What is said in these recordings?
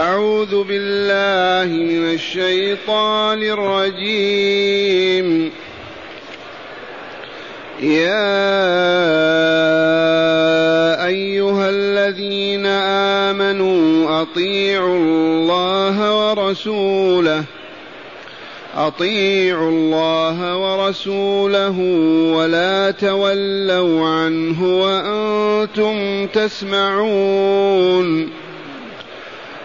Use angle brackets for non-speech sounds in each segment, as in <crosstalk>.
أعوذ بالله من الشيطان الرجيم. يا أيها الذين آمنوا أطيعوا الله ورسوله أطيعوا الله ورسوله ولا تولوا عنه وأنتم تسمعون.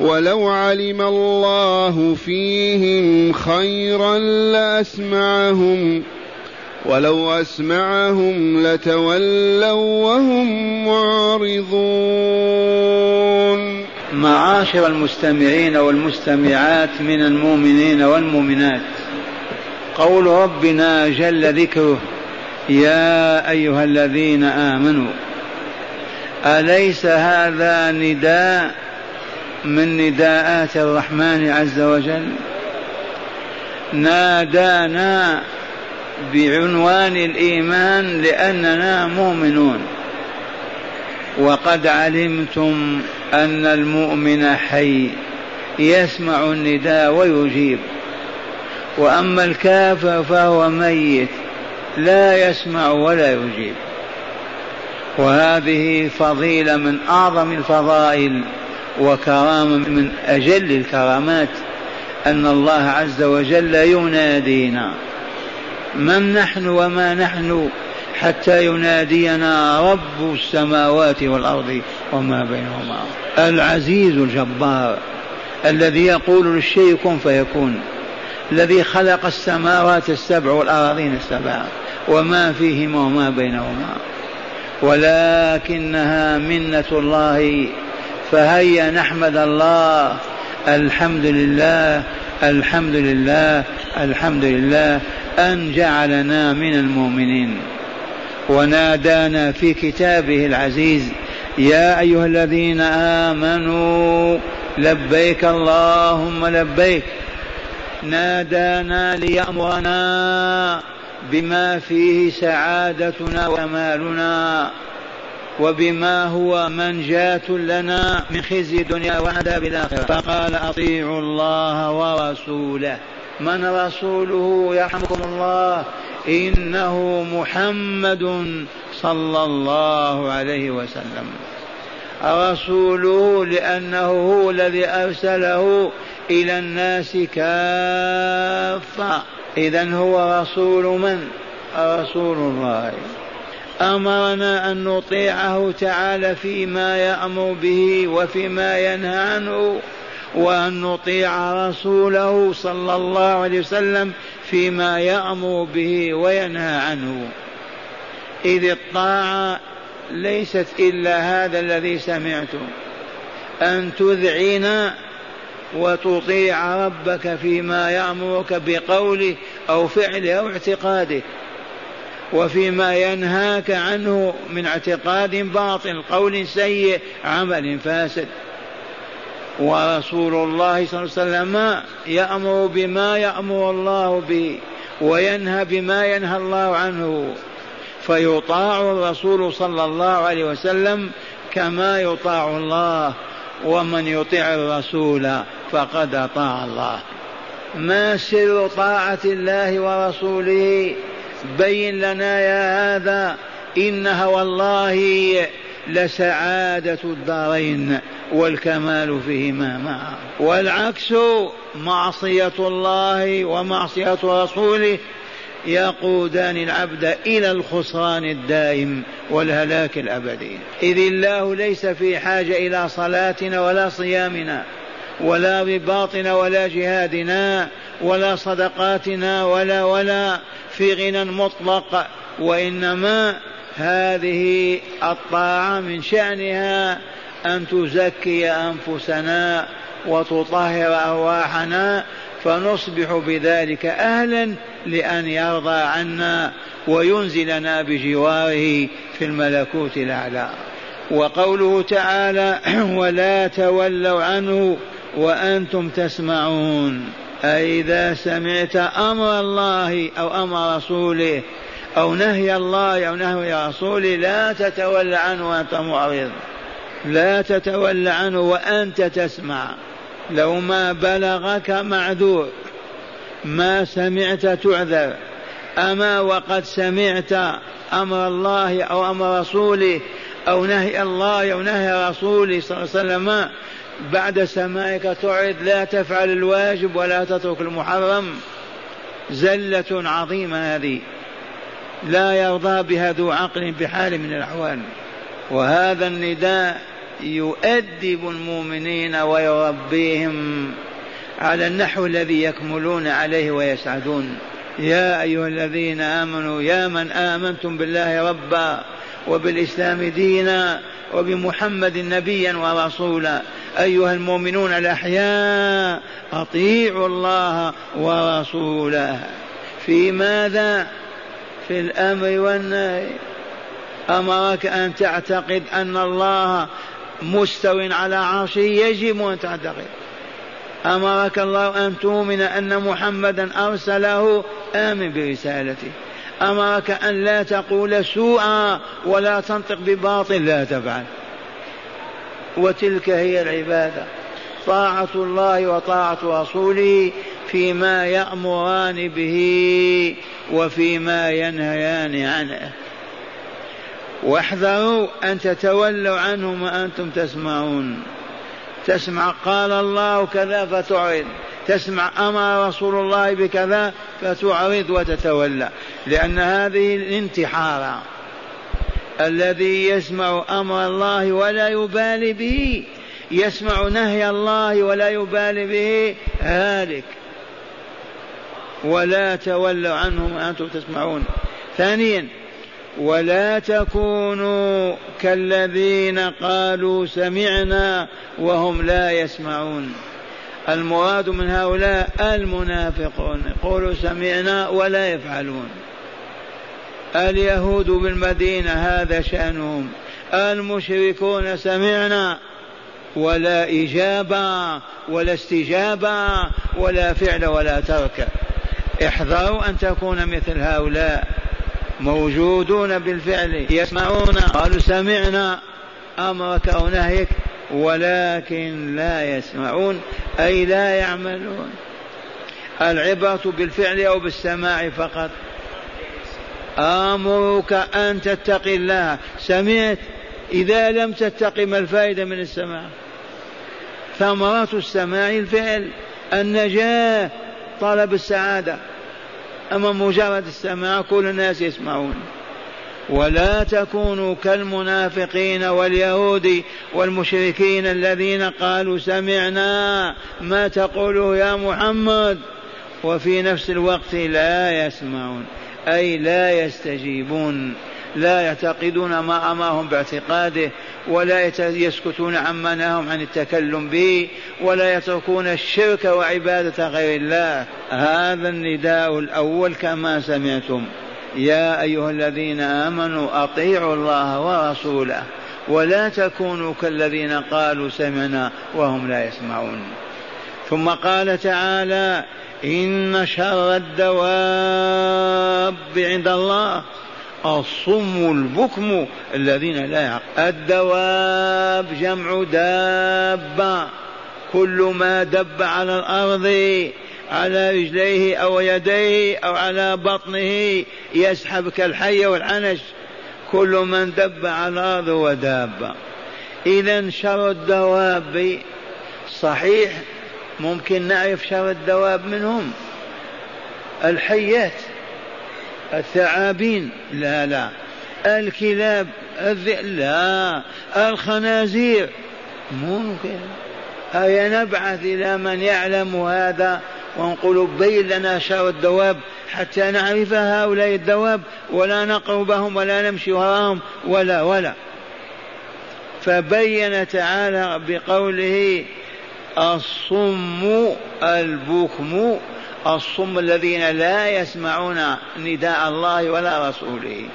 ولو علم الله فيهم خيرا لأسمعهم ولو أسمعهم لتولوا وهم معرضون. معاشر المستمعين والمستمعات من المؤمنين والمؤمنات قول ربنا جل ذكره يا أيها الذين آمنوا أليس هذا نداء من نداءات الرحمن عز وجل نادانا بعنوان الإيمان لأننا مؤمنون. وقد علمتم أن المؤمن حي يسمع النداء ويجيب. وأما الكافر فهو ميت لا يسمع ولا يجيب. وهذه فضيلة من أعظم الفضائل وكرامه من أجل الكرامات أن الله عز وجل ينادينا. من نحن وما نحن حتى ينادينا رب السماوات والأرض وما بينهما. العزيز الجبار الذي يقول للشيء كن فيكون. الذي خلق السماوات السبع والأراضين السبع وما فيهما وما بينهما. ولكنها منة الله فهيا نحمد الله. الحمد لله الحمد لله الحمد لله. أن جعلنا من المؤمنين. ونادانا في كتابه العزيز يا أيها الذين آمنوا لبيك اللهم لبيك. نادانا ليأمرنا بما فيه سعادتنا وكمالنا وبما هو منجاة لنا من خزي الدنيا وعذاب الآخرة. فقال أطيعوا الله ورسوله. من رسوله يرحمكم الله؟ إنه محمد صلى الله عليه وسلم. رسوله لأنه هو الذي أرسله إلى الناس كافة. إذا هو رسول من؟ رسول الله. أمرنا أن نطيعه تعالى فيما يأمر به وفيما ينهى عنه وأن نطيع رسوله صلى الله عليه وسلم فيما يأمر به وينهى عنه. إذ الطاعة ليست إلا هذا الذي سمعته. أن تذعن وتطيع ربك فيما يأمرك بقوله أو فعله أو اعتقاده. وفيما ينهاك عنه من اعتقاد باطل قول سيء عمل فاسد. ورسول الله صلى الله عليه وسلم يأمر بما يأمر الله به وينهى بما ينهى الله عنه. فيطاع الرسول صلى الله عليه وسلم كما يطاع الله ومن يطع الرسول فقد أطاع الله. ما سر طاعة الله ورسوله؟ بين لنا يا هذا إنها والله لسعادة الدارين والكمال فيهما معا والعكس معصية الله ومعصية رسوله يقودان العبد إلى الخسران الدائم والهلاك الأبدي. إذ الله ليس في حاجة إلى صلاتنا ولا صيامنا. ولا رباطنا ولا جهادنا ولا صدقاتنا ولا ولا في غنى مطلق. وإنما هذه الطاعة من شأنها أن تزكي أنفسنا وتطهر أرواحنا فنصبح بذلك أهلا لأن يرضى عنا وينزلنا بجواره في الملكوت الأعلى. وقوله تعالى <clears throat> ولا تولوا عنه وأنتم تسمعون. أي إذا سمعت أمر الله أو أمر رسوله أو نهي الله أو نهي رسوله لا تتولى عنه وأنت معرض. لا تتولى عنه وأنت تسمع. لو ما بلغك معذور. ما سمعت تعذر. أما وقد سمعت أمر الله أو أمر رسوله أو نهي الله أو نهي رسوله صلى الله عليه وسلم بعد سماعك تعرض لا تفعل الواجب ولا تترك المحرم. زلة عظيمة هذه. لا يرضى بها ذو عقل بحال من الأحوال. وهذا النداء يؤدب المؤمنين ويربيهم على النحو الذي يكملون عليه ويسعدون. يا أيها الذين آمنوا يا من آمنتم بالله ربا وبالإسلام دينا وبمحمد نبيا ورسولا. أيها المؤمنون الأحياء أطيعوا الله ورسوله. في ماذا؟ في الأمر والنهي. أمرك أن تعتقد أن الله مستو على عرشه يجب أن تعتقد. أمرك الله أن تؤمن أن محمدا أرسله آمن برسالته. أمرك أن لا تقول سوءا ولا تنطق بباطل لا تفعل. وتلك هي العبادة. طاعة الله وطاعة رسوله فيما يأمران به وفيما ينهيان عنه. واحذروا أن تتولوا عنه وأنتم تسمعون. تسمع قال الله كذا فتعرض. تسمع أمر رسول الله بكذا فتعرض وتتولى. لأن هذه الانتحار الذي يسمع أمر الله ولا يبالي به يسمع نهي الله ولا يبالي به هالك ولا تولوا عنهم وأنتم تسمعون. ثانيا ولا تكونوا كالذين قالوا سمعنا وهم لا يسمعون. المراد من هؤلاء المنافقون. يقولوا سمعنا ولا يفعلون. اليهود بالمدينة هذا شأنهم. المشركون سمعنا ولا إجابة ولا استجابة ولا فعل ولا ترك. احذروا أن تكون مثل هؤلاء. موجودون بالفعل يسمعون. قالوا سمعنا أمرك أو نهيك. ولكن لا يسمعون أي لا يعملون. العبرة بالفعل أو بالسماع فقط. أمرك أن تتقي الله. سمعت إذا لم تتقي ما الفائدة من السماع؟ ثمرات السماع الفعل. النجاة طلب السعادة. أما مجرد السماع كل الناس يسمعون. ولا تكونوا كالمنافقين واليهود والمشركين الذين قالوا سمعنا ما تقوله يا محمد. وفي نفس الوقت لا يسمعون أي لا يستجيبون لا يعتقدون ما أمرهم باعتقاده ولا يسكتون عما نهاهم عن التكلم به ولا يتركون الشرك وعبادة غير الله. هذا النداء الأول كما سمعتم. يا أيها الذين آمنوا أطيعوا الله ورسوله ولا تكونوا كالذين قالوا سمعنا وهم لا يسمعون. ثم قال تعالى إن شر الدواب عند الله الصم البكم الذين لا يعقل الدواب جمع دابة. كل ما دب على الأرض على رجليه أو يديه أو على بطنه يسحب كالحية والعنش. كل من دب على الأرض هو دابة إذا شر الدواب صحيح ممكن نعرف شر الدواب منهم. الحيات الثعابين لا لا. الكلاب الذئب لا. الخنازير ممكن. أي نبعث إلى من يعلم هذا؟ ونقول بين لنا شر الدواب حتى نعرف هؤلاء الدواب ولا نقربهم ولا نمشي وراهم ولا ولا. فبين تعالى بقوله الصم البكم الصم الذين لا يسمعون نداء الله ولا رسوله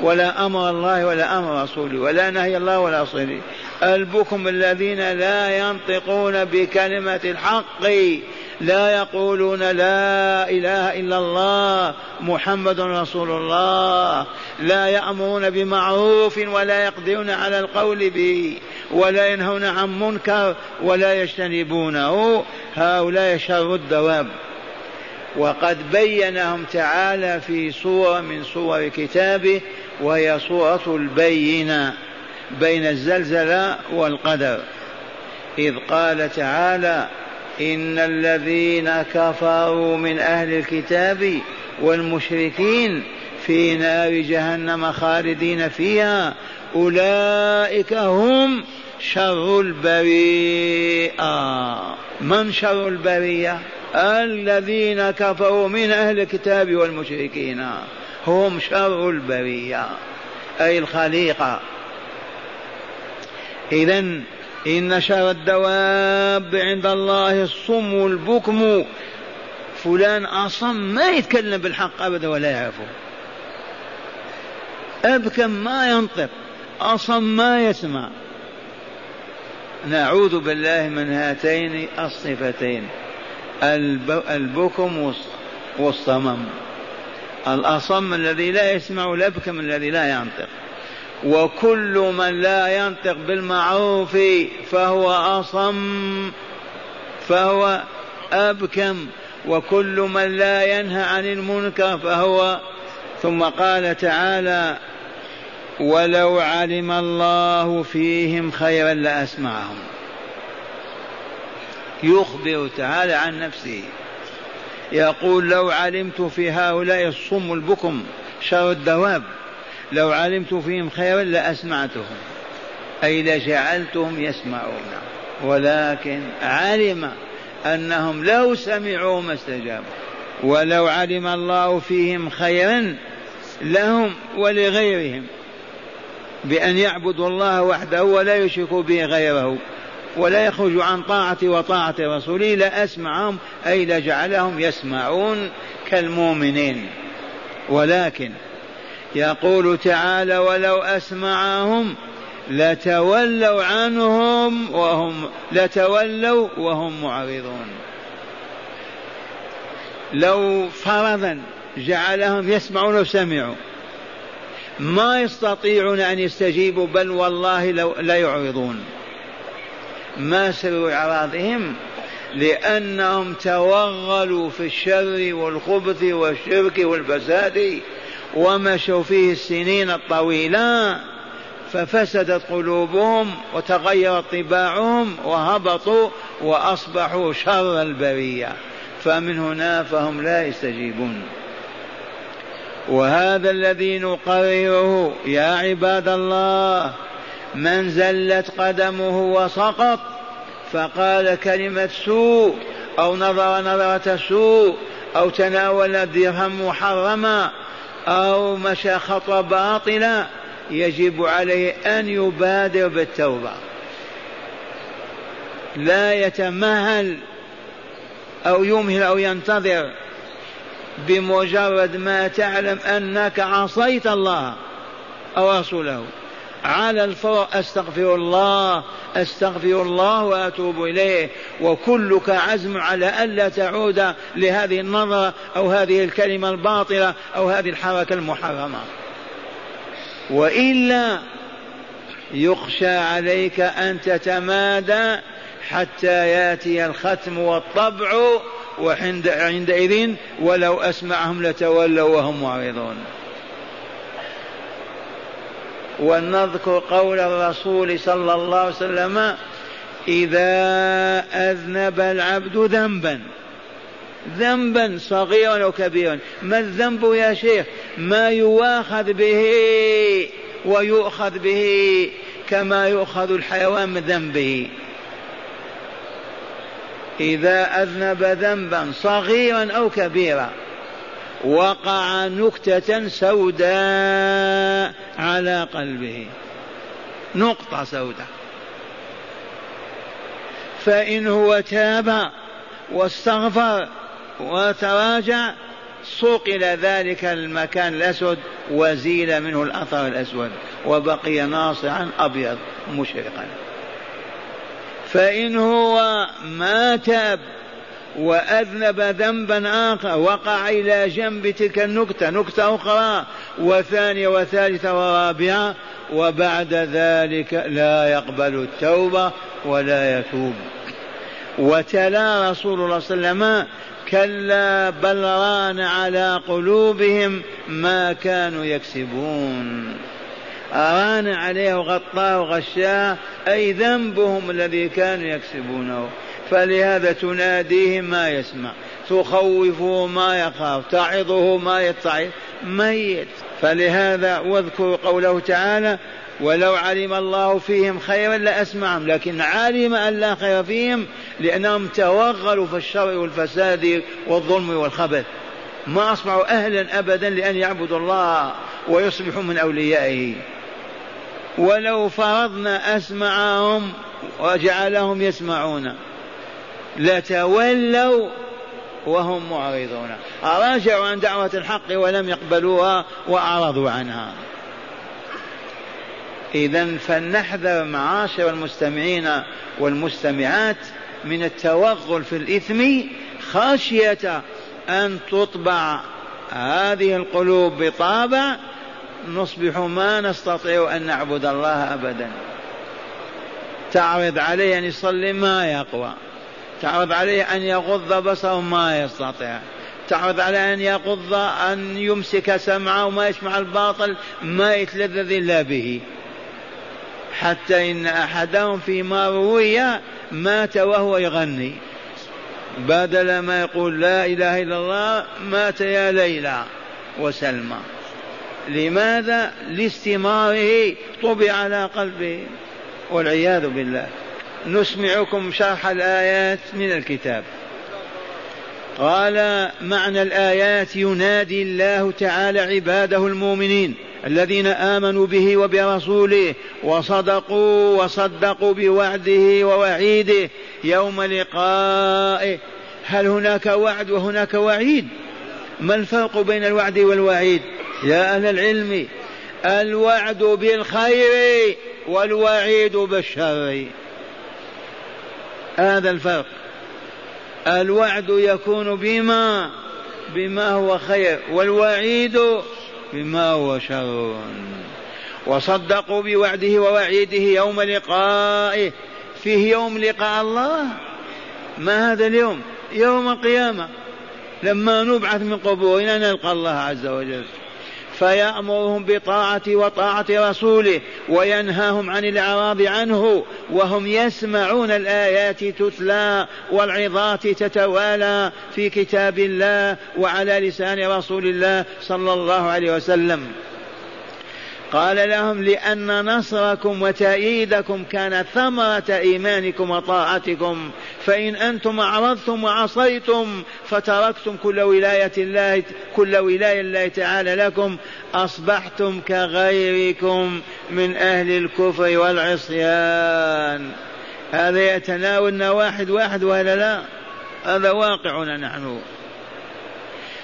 ولا أمر الله ولا أمر رسوله ولا نهي الله ولا رسوله. البكم الذين لا ينطقون بكلمة الحق لا يقولون لا إله إلا الله محمد رسول الله. لا يأمرون بمعروف ولا يقدرون على القول به ولا ينهون عن منكر ولا يجتنبونه. هؤلاء شر الدواب. وقد بينهم تعالى في سورة من سور كتابه وهي سورة البينة بين الزلزلة والقدر. إذ قال تعالى إن الذين كفروا من أهل الكتاب والمشركين في نار جهنم خالدين فيها أولئك هم شر البريئة. من شر البرية الذين كفروا من أهل الكتاب والمشركين. هم شر البرية أي الخليقة. إذا إن شر الدواب عند الله الصم البكم فلان أصم ما يتكلم بالحق أبدا ولا يعرفه. أبكم ما ينطق أصم ما يسمع. نعوذ بالله من هاتين الصفتين البكم والصمم. الأصم الذي لا يسمع الأبكم الذي لا ينطق. وكل من لا ينطق بالمعروف فهو أصم فهو أبكم. وكل من لا ينهى عن المنكر فهو ثم قال تعالى ولو علم الله فيهم خيرا لأسمعهم. يخبر تعالى عن نفسه. يقول لو علمت في هؤلاء الصم البكم شر الدواب. لو علمت فيهم خيرا لأسمعتهم أي لجعلتهم يسمعون. ولكن علم أنهم لو سمعوا ما استجابوا ولو علم الله فيهم خيرا لهم ولغيرهم بأن يعبدوا الله وحده ولا يشركوا به غيره ولا يخرجوا عن طاعة وطاعة رسوله لأسمعهم أي لجعلهم يسمعون كالمؤمنين. ولكن يقول تعالى ولو أسمعهم لتولوا عنهم وهم لتولوا وهم معرضون. لو فرضا جعلهم يسمعون وسمعوا ما يستطيعون أن يستجيبوا بل والله لو لا يعرضون. ما سر إعراضهم؟ لأنهم توغلوا في الشر والخبث والشرك والفساد. ومشوا فيه السنين الطويلة ففسدت قلوبهم وتغيرت طباعهم وهبطوا وأصبحوا شر البرية. فمن هنا فهم لا يستجيبون. وهذا الذي نقرره يا عباد الله من زلت قدمه وسقط فقال كلمة سوء أو نظر نظرة سوء أو تناول درهم محرما أو مشى خطوة باطلة يجب عليه أن يبادر بالتوبة. لا يتمهل أو يمهل أو ينتظر بمجرد ما تعلم أنك عصيت الله أو رسوله. على الفور أستغفر الله أستغفر الله وأتوب إليه. وكلك عزم على ألا تعود لهذه النظرة أو هذه الكلمة الباطلة أو هذه الحركة المحرمة. وإلا يخشى عليك أن تتمادى حتى يأتي الختم والطبع وعند عندئذ ولو أسمعهم لتولوا وهم معرضون. ونذكر قول الرسول صلى الله عليه وسلم إذا أذنب العبد ذنبا. ذنبا صغيرا أو كبيرا. ما الذنب يا شيخ؟ ما يواخذ به ويؤخذ به كما يؤخذ الحيوان من ذنبه. إذا أذنب ذنبا صغيرا أو كبيرا. وقع نكتة سوداء على قلبه. نقطة سوداء. فإن هو تاب واستغفر وتراجع صقل ذلك المكان الأسود وزيل منه الأثر الأسود وبقي ناصعا أبيض مشرقا. فإن هو ما تاب وأذنب ذنبا آخر وقع إلى جنب تلك النكتة نكتة أخرى وثانية وثالثة ورابعة وبعد ذلك لا يقبل التوبة ولا يتوب. وتلا رسول الله صلى الله عليه وسلم كلا بل ران على قلوبهم ما كانوا يكسبون. ران عليه وغطاه وغشاه أي ذنبهم الذي كانوا يكسبونه. فلهذا تناديهم ما يسمع تخوفه ما يخاف تعظه ما يتعظ. ميت. فلهذا واذكروا قوله تعالى ولو علم الله فيهم خيرا لأسمعهم لكن علم أن لا خير فيهم لأنهم توغلوا في الشر والفساد والظلم والخبث ما أصبحوا أهلا أبدا لأن يعبدوا الله ويصبحوا من أوليائه. ولو فرضنا أسمعهم وجعلهم يسمعون. لتولوا وهم معرضون. راجعوا عن دعوة الحق ولم يقبلوها وأعرضوا عنها. إذا فلنحذر معاشر المستمعين والمستمعات من التوغل في الإثم خشية أن تطبع هذه القلوب بطابع نصبح ما نستطيع أن نعبد الله أبدا. تعرض عليه أن يصلي ما يقوى. تعرض عليه أن يغض بصره ما يستطيع. تعرض عليه أن يغض أن يمسك سمعه وما يسمع الباطل ما يتلذذ إلا به. حتى إن أحدهم فيما روي مات وهو يغني. بدل ما يقول لا إله إلا الله مات يا ليلى وسلمى. لماذا؟ لاستماره طبع على قلبه. والعياذ بالله. نسمعكم شرح الآيات من الكتاب. قال معنى الآيات ينادي الله تعالى عباده المؤمنين الذين آمنوا به وبرسوله وصدقوا وصدقوا بوعده ووعيده يوم لقائه. هل هناك وعد وهناك وعيد؟ ما الفرق بين الوعد والوعيد؟ يا أهل العلم الوعد بالخير والوعيد بالشر. هذا الفرق. الوعد يكون بما بما هو خير والوعيد بما هو شر. وصدقوا بوعده ووعيده يوم لقائه. فيه يوم لقاء الله. ما هذا اليوم؟ يوم القيامة. لما نبعث من قبورنا نلقى الله عز وجل. فيأمرهم بطاعة وطاعة رسوله وينهاهم عن الإعراض عنه وهم يسمعون الآيات تتلى والعظات تتوالى في كتاب الله وعلى لسان رسول الله صلى الله عليه وسلم. قال لهم لأن نصركم وتأييدكم كان ثمرة إيمانكم وطاعتكم. فإن أنتم أعرضتم وعصيتم فتركتم كل ولاية الله كل ولاية الله تعالى لكم أصبحتم كغيركم من أهل الكفر والعصيان. هذا يتناولنا واحد واحد ولا لا؟ هذا واقعنا نحن.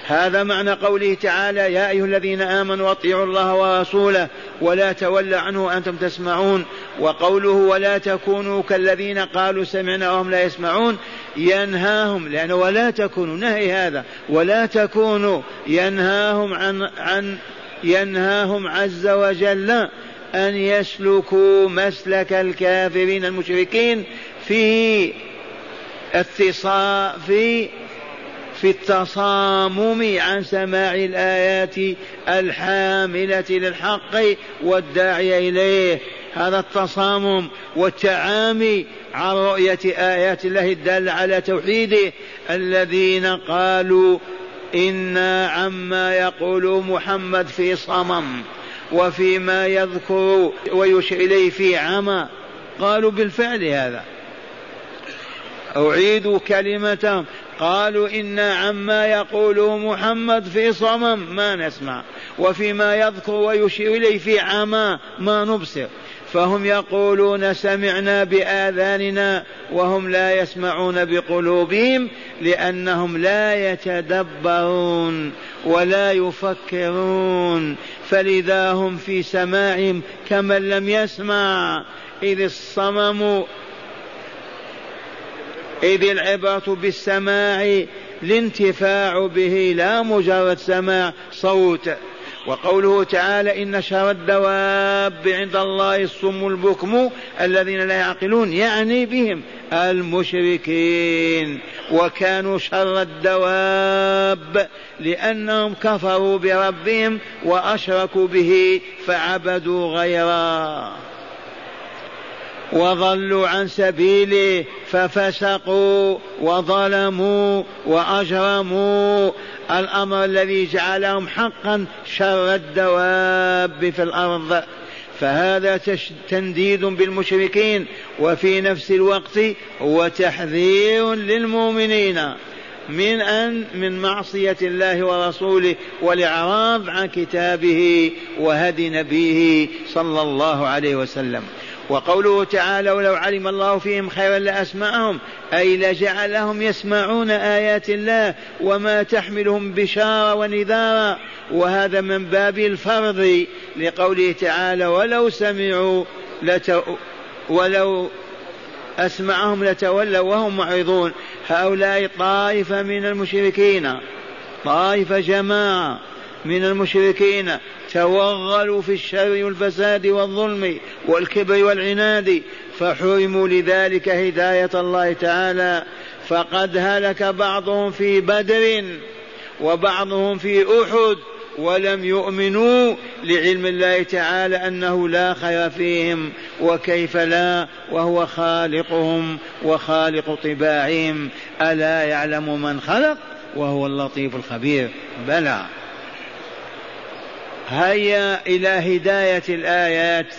هذا معنى قوله تعالى يا أيها الذين آمنوا أطيعوا الله ورسوله ولا تولى عنه وأنتم تسمعون. وقوله ولا تكونوا كالذين قالوا سمعنا وهم لا يسمعون. ينهاهم لأنه ولا تكونوا نهي هذا. ولا تكونوا ينهاهم عن عن ينهاهم عز وجل أن يسلكوا مسلك الكافرين المشركين في اتصال في في التصامم عن سماع الآيات الحاملة للحق والداعي إليه. هذا التصامم والتعامي عن رؤية آيات الله الدالة على توحيده الذين قالوا إنا عما يقول محمد في صمم وفيما يذكر ويشير إليه في عمى. قالوا بالفعل هذا. أعيد كلمتهم. قالوا إنا عما يقوله محمد في صمم ما نسمع وفيما يذكر ويشير إليه في عمى ما نبصر فهم يقولون سمعنا بآذاننا وهم لا يسمعون بقلوبهم لأنهم لا يتدبرون ولا يفكرون فلذا هم في سماعهم كمن لم يسمع إذ الصمم إذ العبرة بالسماع الانتفاع به لا مجرد سماع صوت. وقوله تعالى إن شر الدواب عند الله الصم البكم الذين لا يعقلون يعني بهم المشركين. وكانوا شر الدواب لأنهم كفروا بربهم وأشركوا به فعبدوا غيره. وضلوا عن سبيله ففسقوا وظلموا وأجرموا. الأمر الذي جعلهم حقا شر الدواب في الأرض. فهذا تنديد بالمشركين. وفي نفس الوقت هو تحذير للمؤمنين من أن من معصية الله ورسوله والإعراض عن كتابه وهدي نبيه صلى الله عليه وسلم. وقوله تعالى ولو علم الله فيهم خيرا لأسمعهم أي لجعلهم يسمعون آيات الله وما تحملهم بشارة ونذارا وهذا من باب الفرض لقوله تعالى ولو سمعوا لت ولو أسمعهم لتولوا وهم معرضون. هؤلاء طائفة من المشركين. طائفة جماعة. من المشركين توغلوا في الشر والفساد والظلم والكبر والعناد فحرموا لذلك هداية الله تعالى. فقد هلك بعضهم في بدر وبعضهم في أحد ولم يؤمنوا لعلم الله تعالى أنه لا خير فيهم. وكيف لا؟ وهو خالقهم وخالق طباعهم. ألا يعلم من خلق؟ وهو اللطيف الخبير. بلى. هيا إلى هداية الآيات.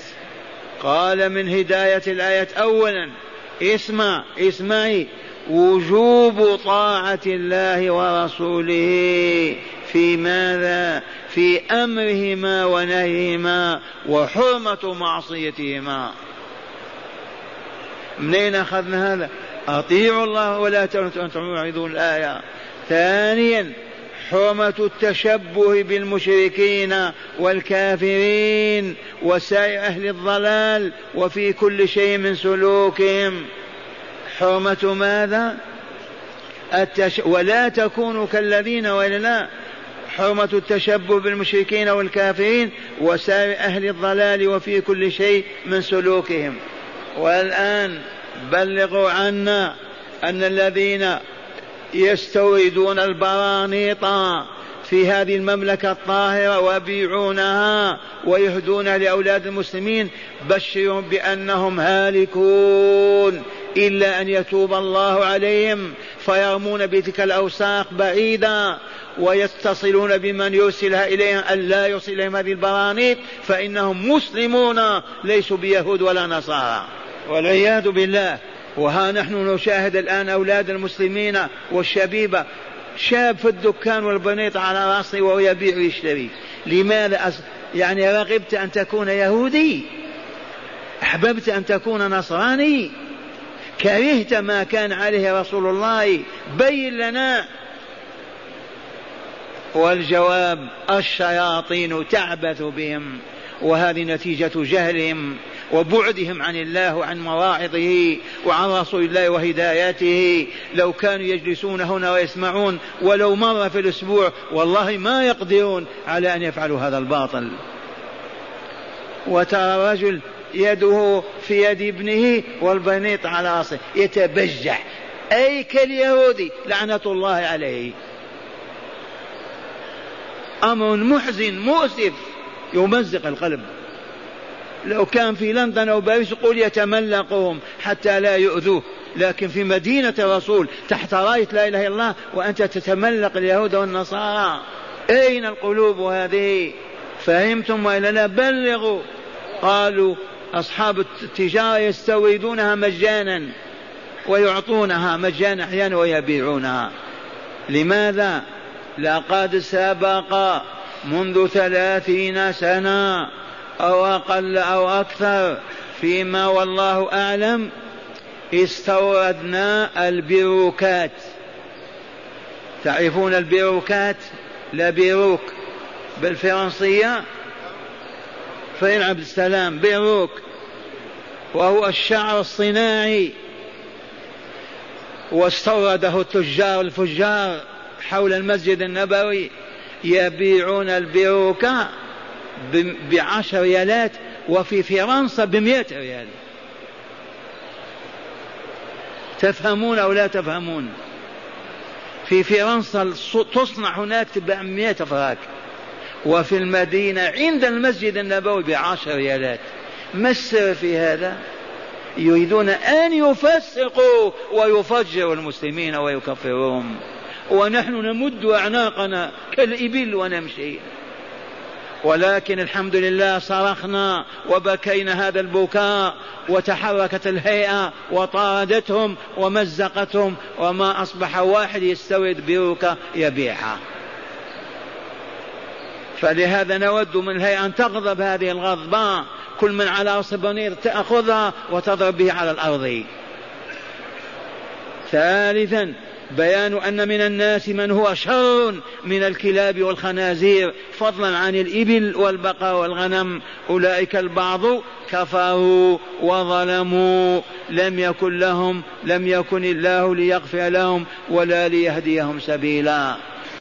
قال من هداية الآيات أولا اسمع اسمعي. وجوب طاعة الله ورسوله في ماذا؟ في أمرهما ونهيهما وحرمة معصيتهما. منين أخذنا هذا؟ أطيعوا الله ولا تعرضون الآية. ثانيا حرمة التشبه بالمشركين والكافرين وسائر أهل الضلال وفي كل شيء من سلوكهم. حرمة ماذا؟ التش... ولا تكونوا كالذين وإلا لا. حرمة التشبه بالمشركين والكافرين وسائر أهل الضلال وفي كل شيء من سلوكهم. والآن بلغوا عنا أن الذين يستوردون البرانيط في هذه المملكة الطاهرة ويبيعونها ويهدونها لأولاد المسلمين بشرهم بأنهم هالكون إلا أن يتوب الله عليهم فيرمون بتلك الأوساق بعيدا ويتصلون بمن يرسلها إليهم أن لا يرسل إليهم هذه البرانيط فإنهم مسلمون ليسوا بيهود ولا نصارى. والعياذ بالله. وها نحن نشاهد الآن أولاد المسلمين والشبيبة شاب في الدكان والبنيط على رأسه وهو يبيع ويشتري. لماذا أص... يعني رغبت أن تكون يهودي؟ أحببت أن تكون نصراني؟ كرهت ما كان عليه رسول الله؟ بين لنا! والجواب الشياطين تعبث بهم وهذه نتيجة جهلهم. وبعدهم عن الله وعن مواعظه وعن رسول الله وهداياته لو كانوا يجلسون هنا ويسمعون ولو مرة في الأسبوع والله ما يقدرون على أن يفعلوا هذا الباطل. وترى رجل يده في يد ابنه والبنيط على رأسه يتبجح. أي كاليهودي لعنة الله عليه. أمر محزن مؤسف يمزق القلب. لو كان في لندن أو باريس قل يتملقهم حتى لا يؤذوه. لكن في مدينة الرسول تحت راية لا إله إلا الله وأنت تتملق اليهود والنصارى. أين القلوب هذه؟ فهمتم وإلا لا بلغوا. قالوا أصحاب التجارة يستوردونها مجانا ويعطونها مجانا أحيانا ويبيعونها. لماذا؟ لقد سبق منذ ثلاثين سنة. أو أقل أو أكثر فيما والله أعلم استوردنا البيروكات. تعرفون البيروكات؟ لا بيروك. بالفرنسية؟ فين عبد السلام؟ بيروك. وهو الشعر الصناعي. واستورده التجار الفجار حول المسجد النبوي يبيعون البيروكة بعشر ريالات وفي فرنسا بمئة ريال. تفهمون أو لا تفهمون؟ في فرنسا تصنع هناك تباع مئة فراك. وفي المدينة عند المسجد النبوي بعشر ريالات. ما السر في هذا؟ يريدون أن يفسقوا ويفجروا المسلمين ويكفروهم ونحن نمد أعناقنا كالإبل ونمشي. ولكن الحمد لله صرخنا وبكينا هذا البكاء وتحركت الهيئة وطاردتهم ومزقتهم وما أصبح واحد يستورد بيروكا يبيعها. فلهذا نود من الهيئة أن تغضب هذه الغضبة. كل من على البنير تأخذها وتضرب به على الأرض. ثالثا بيان أن من الناس من هو شر من الكلاب والخنازير فضلا عن الإبل والبقر والغنم. أولئك البعض كفروا وظلموا. لم يكن لهم لم يكن الله ليغفر لهم ولا ليهديهم سبيلا.